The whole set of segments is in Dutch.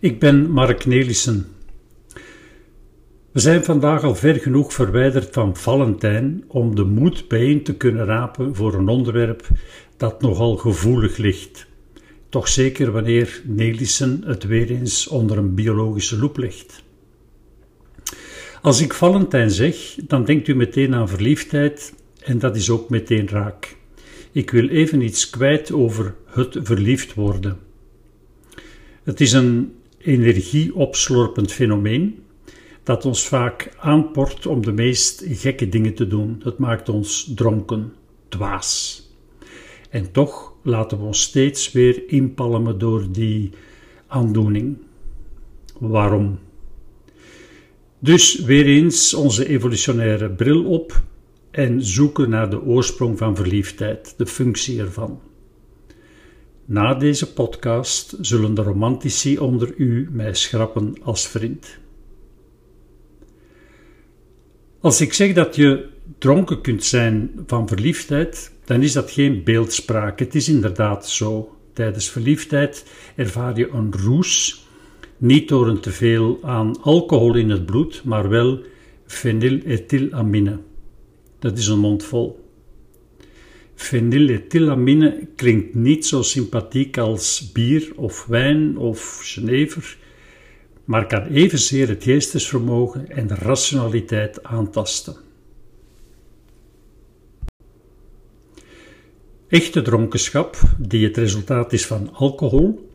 Ik ben Mark Nelissen. We zijn vandaag al ver genoeg verwijderd van Valentijn om de moed bijeen te kunnen rapen voor een onderwerp dat nogal gevoelig ligt. Toch zeker wanneer Nelissen het weer eens onder een biologische loep legt. Als ik Valentijn zeg, dan denkt u meteen aan verliefdheid en dat is ook meteen raak. Ik wil even iets kwijt over het verliefd worden. Het is een energieopslorpend fenomeen dat ons vaak aanport om de meest gekke dingen te doen. Het maakt ons dronken, dwaas. En toch laten we ons steeds weer inpalmen door die aandoening. Waarom? Dus weer eens onze evolutionaire bril op en zoeken naar de oorsprong van verliefdheid, de functie ervan. Na deze podcast zullen de romantici onder u mij schrappen als vriend. Als ik zeg dat je dronken kunt zijn van verliefdheid, dan is dat geen beeldspraak. Het is inderdaad zo. Tijdens verliefdheid ervaar je een roes, niet door een teveel aan alcohol in het bloed, maar wel fenylethylamine. Dat is een mond vol. Fenylethylamine klinkt niet zo sympathiek als bier of wijn of Genever, maar kan evenzeer het geestesvermogen en de rationaliteit aantasten. Echte dronkenschap, die het resultaat is van alcohol,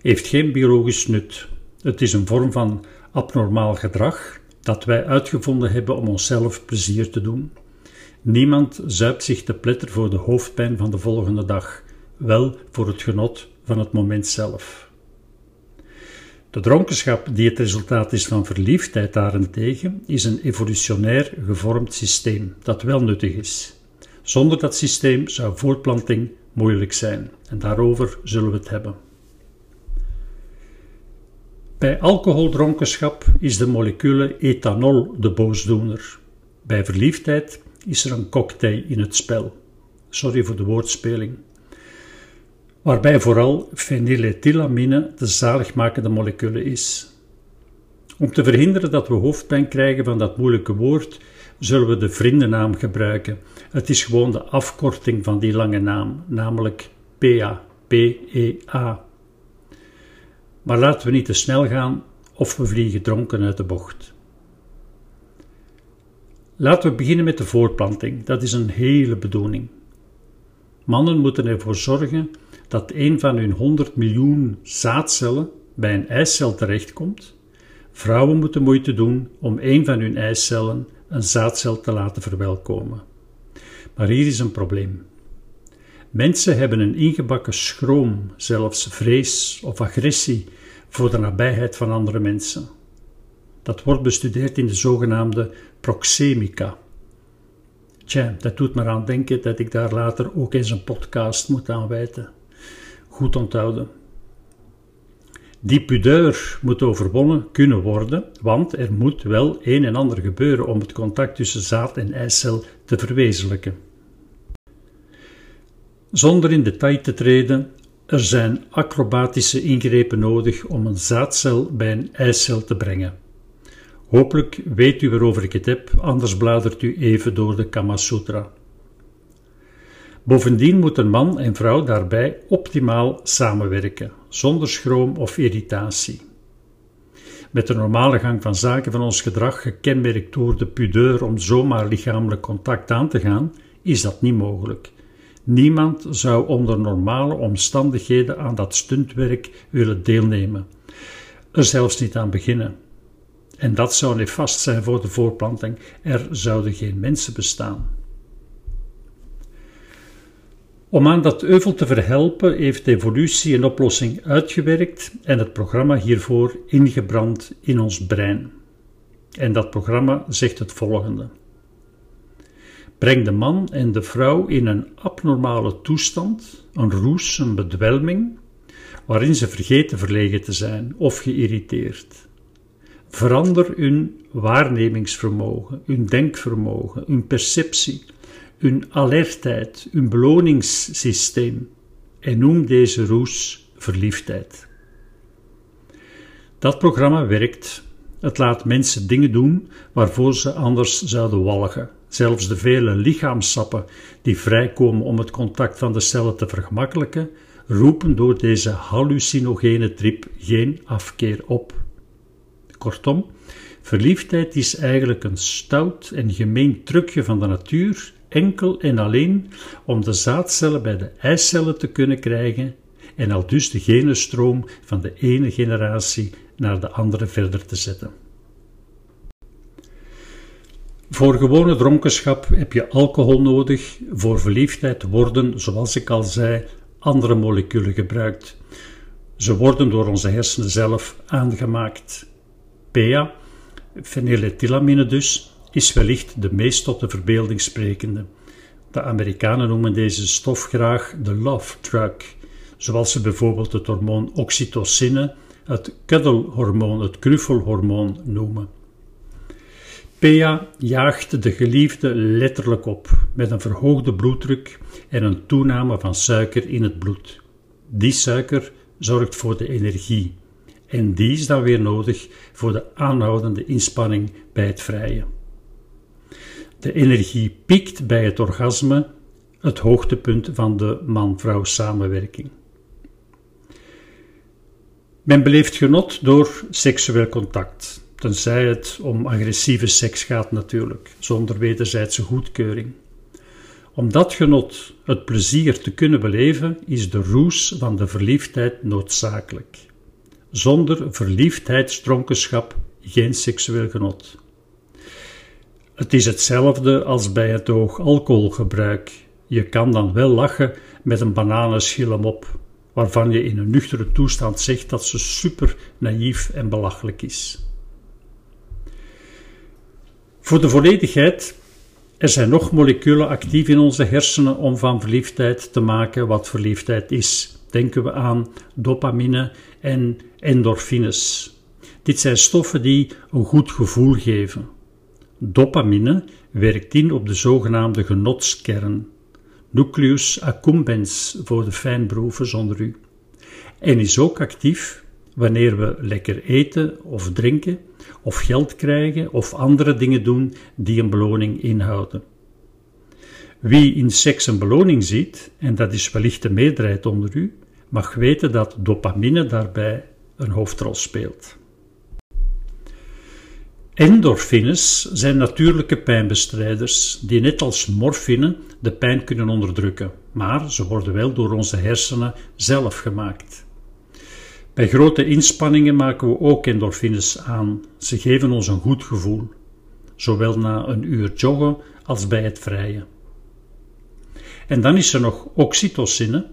heeft geen biologisch nut. Het is een vorm van abnormaal gedrag dat wij uitgevonden hebben om onszelf plezier te doen. Niemand zuipt zich te pletter voor de hoofdpijn van de volgende dag, wel voor het genot van het moment zelf. De dronkenschap, die het resultaat is van verliefdheid daarentegen, is een evolutionair gevormd systeem dat wel nuttig is. Zonder dat systeem zou voortplanting moeilijk zijn, en daarover zullen we het hebben. Bij alcoholdronkenschap is de molecule ethanol de boosdoener. Bij verliefdheid is er een cocktail in het spel. Sorry voor de woordspeling. Waarbij vooral fenylethylamine de zaligmakende molecule is. Om te verhinderen dat we hoofdpijn krijgen van dat moeilijke woord, zullen we de vriendennaam gebruiken. Het is gewoon de afkorting van die lange naam, namelijk PA, P-E-A. Maar laten we niet te snel gaan of we vliegen dronken uit de bocht. Laten we beginnen met de voorplanting. Dat is een hele bedoeling. Mannen moeten ervoor zorgen dat een van hun 100 miljoen zaadcellen bij een eicel terechtkomt. Vrouwen moeten moeite doen om een van hun eicellen een zaadcel te laten verwelkomen. Maar hier is een probleem. Mensen hebben een ingebakken schroom, zelfs vrees of agressie voor de nabijheid van andere mensen. Dat wordt bestudeerd in de zogenaamde proxemica. Tja, dat doet me aan denken dat ik daar later ook eens een podcast moet aan wijten. Goed onthouden. Die pudeur moet overwonnen kunnen worden, want er moet wel een en ander gebeuren om het contact tussen zaad en eicel te verwezenlijken. Zonder in detail te treden, er zijn acrobatische ingrepen nodig om een zaadcel bij een eicel te brengen. Hopelijk weet u waarover ik het heb, anders bladert u even door de Kama Sutra. Bovendien moeten man en vrouw daarbij optimaal samenwerken, zonder schroom of irritatie. Met de normale gang van zaken van ons gedrag, gekenmerkt door de pudeur om zomaar lichamelijk contact aan te gaan, is dat niet mogelijk. Niemand zou onder normale omstandigheden aan dat stuntwerk willen deelnemen, er zelfs niet aan beginnen. En dat zou nefast zijn voor de voorplanting. Er zouden geen mensen bestaan. Om aan dat euvel te verhelpen heeft evolutie een oplossing uitgewerkt en het programma hiervoor ingebrand in ons brein. En dat programma zegt het volgende: Breng de man en de vrouw in een abnormale toestand, een roes, een bedwelming, waarin ze vergeten verlegen te zijn of geïrriteerd. Verander hun waarnemingsvermogen, hun denkvermogen, hun perceptie, hun alertheid, hun beloningssysteem en noem deze roes verliefdheid. Dat programma werkt. Het laat mensen dingen doen waarvoor ze anders zouden walgen. Zelfs de vele lichaamsappen die vrijkomen om het contact van de cellen te vergemakkelijken, roepen door deze hallucinogene trip geen afkeer op. Kortom, verliefdheid is eigenlijk een stout en gemeen trucje van de natuur, enkel en alleen om de zaadcellen bij de eicellen te kunnen krijgen en al dus de genenstroom van de ene generatie naar de andere verder te zetten. Voor gewone dronkenschap heb je alcohol nodig, voor verliefdheid worden, zoals ik al zei, andere moleculen gebruikt. Ze worden door onze hersenen zelf aangemaakt. PEA, fenylethylamine dus, is wellicht de meest tot de verbeelding sprekende. De Amerikanen noemen deze stof graag de love drug, zoals ze bijvoorbeeld het hormoon oxytocine, het kuddelhormoon, het knuffelhormoon noemen. PEA jaagt de geliefde letterlijk op met een verhoogde bloeddruk en een toename van suiker in het bloed. Die suiker zorgt voor de energie en die is dan weer nodig voor de aanhoudende inspanning bij het vrije. De energie piekt bij het orgasme, het hoogtepunt van de man-vrouw samenwerking. Men beleeft genot door seksueel contact, tenzij het om agressieve seks gaat natuurlijk, zonder wederzijdse goedkeuring. Om dat genot, het plezier te kunnen beleven, is de roes van de verliefdheid noodzakelijk. Zonder verliefdheidsdronkenschap geen seksueel genot. Het is hetzelfde als bij het oog alcoholgebruik. Je kan dan wel lachen met een bananenschilm op, waarvan je in een nuchtere toestand zegt dat ze super naïef en belachelijk is. Voor de volledigheid, er zijn nog moleculen actief in onze hersenen om van verliefdheid te maken wat verliefdheid is. Denken we aan dopamine en endorfines. Dit zijn stoffen die een goed gevoel geven. Dopamine werkt in op de zogenaamde genotskern, nucleus accumbens voor de fijnproevers onder u, en is ook actief wanneer we lekker eten of drinken, of geld krijgen of andere dingen doen die een beloning inhouden. Wie in seks een beloning ziet, en dat is wellicht de meerderheid onder u, mag weten dat dopamine daarbij een hoofdrol speelt. Endorfines zijn natuurlijke pijnbestrijders die net als morfine de pijn kunnen onderdrukken, maar ze worden wel door onze hersenen zelf gemaakt. Bij grote inspanningen maken we ook endorfines aan. Ze geven ons een goed gevoel, zowel na een uur joggen als bij het vrije. En dan is er nog oxytocine,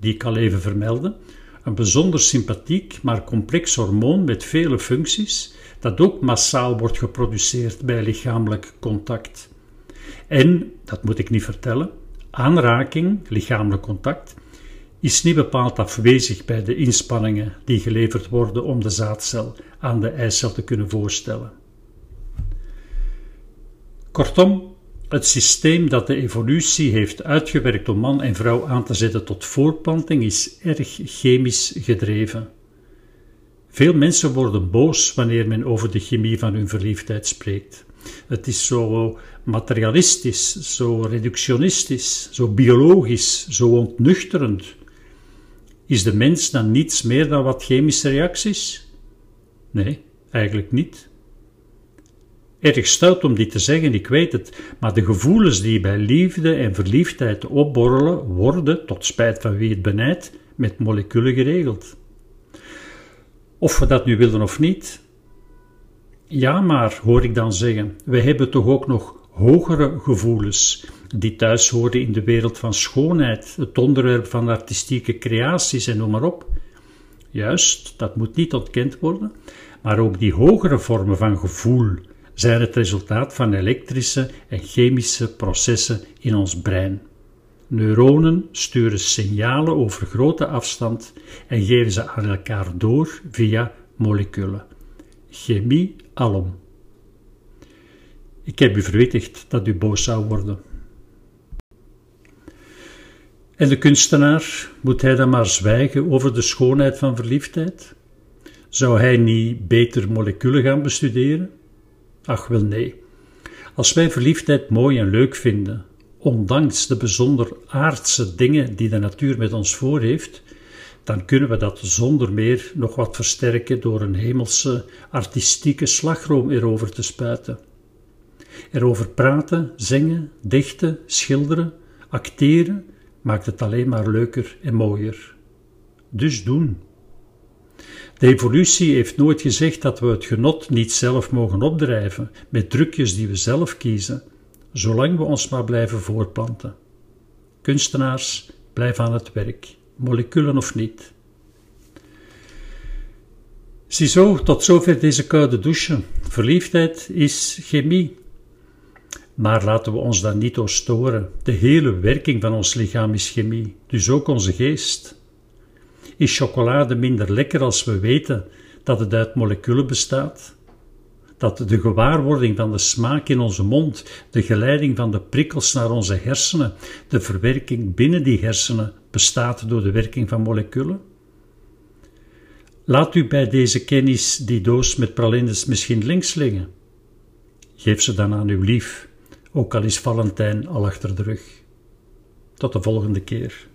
die ik al even vermeldde, een bijzonder sympathiek maar complex hormoon met vele functies, dat ook massaal wordt geproduceerd bij lichamelijk contact. En, dat moet ik niet vertellen, aanraking, lichamelijk contact, is niet bepaald afwezig bij de inspanningen die geleverd worden om de zaadcel aan de eicel te kunnen voorstellen. Kortom, het systeem dat de evolutie heeft uitgewerkt om man en vrouw aan te zetten tot voortplanting is erg chemisch gedreven. Veel mensen worden boos wanneer men over de chemie van hun verliefdheid spreekt. Het is zo materialistisch, zo reductionistisch, zo biologisch, zo ontnuchterend. Is de mens dan niets meer dan wat chemische reacties? Nee, eigenlijk niet. Erg stout om dit te zeggen, ik weet het, maar de gevoelens die bij liefde en verliefdheid opborrelen, worden, tot spijt van wie het benijdt, met moleculen geregeld. Of we dat nu willen of niet. Ja, maar, hoor ik dan zeggen, wij hebben toch ook nog hogere gevoelens, die thuis horen in de wereld van schoonheid, het onderwerp van artistieke creaties en noem maar op. Juist, dat moet niet ontkend worden, maar ook die hogere vormen van gevoel zijn het resultaat van elektrische en chemische processen in ons brein. Neuronen sturen signalen over grote afstand en geven ze aan elkaar door via moleculen. Chemie alom. Ik heb u verwittigd dat u boos zou worden. En de kunstenaar, moet hij dan maar zwijgen over de schoonheid van verliefdheid? Zou hij niet beter moleculen gaan bestuderen? Ach wel nee. Als wij verliefdheid mooi en leuk vinden, ondanks de bijzonder aardse dingen die de natuur met ons voor heeft, dan kunnen we dat zonder meer nog wat versterken door een hemelse artistieke slagroom erover te spuiten. Erover praten, zingen, dichten, schilderen, acteren maakt het alleen maar leuker en mooier. Dus doen. De evolutie heeft nooit gezegd dat we het genot niet zelf mogen opdrijven met drukjes die we zelf kiezen, zolang we ons maar blijven voortplanten. Kunstenaars, blijf aan het werk, moleculen of niet. Ziezo, tot zover deze koude douche. Verliefdheid is chemie. Maar laten we ons daar niet door storen. De hele werking van ons lichaam is chemie, dus ook onze geest. Is chocolade minder lekker als we weten dat het uit moleculen bestaat? Dat de gewaarwording van de smaak in onze mond, de geleiding van de prikkels naar onze hersenen, de verwerking binnen die hersenen bestaat door de werking van moleculen? Laat u bij deze kennis die doos met pralines misschien links liggen. Geef ze dan aan uw lief, ook al is Valentijn al achter de rug. Tot de volgende keer.